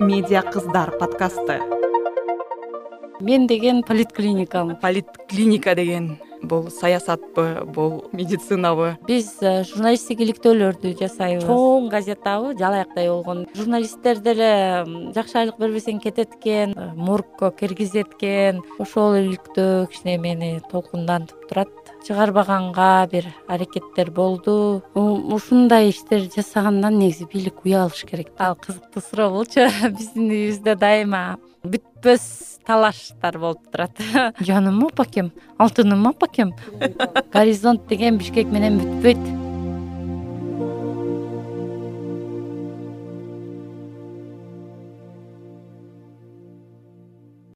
медиа кыздар подкасты мен деген политклиникамын. Политклиника деген бул саясатпы бул медицинабы? Биз э, журналисттик иликтөөлөрдү жасайбыз. Чоң газетабы жалаяктай болгон. Журналисттер деле жакшы айлык бербесең кетет экен э, моргко киргизет экен ошол иликтөө кичине мени толкундантып турат. Чыгарбаганга бир аракеттер болду. Ушундай иштер жасагандан негизи бийлик уя алыш керек. Ал кызыктуу суроо болчу. Биздин үйүбүздө дайыма бүтпөс талаштар болуп турат. Жаным апакем алтыным апакем. Горизонт деген бишкек менен бүтпөйт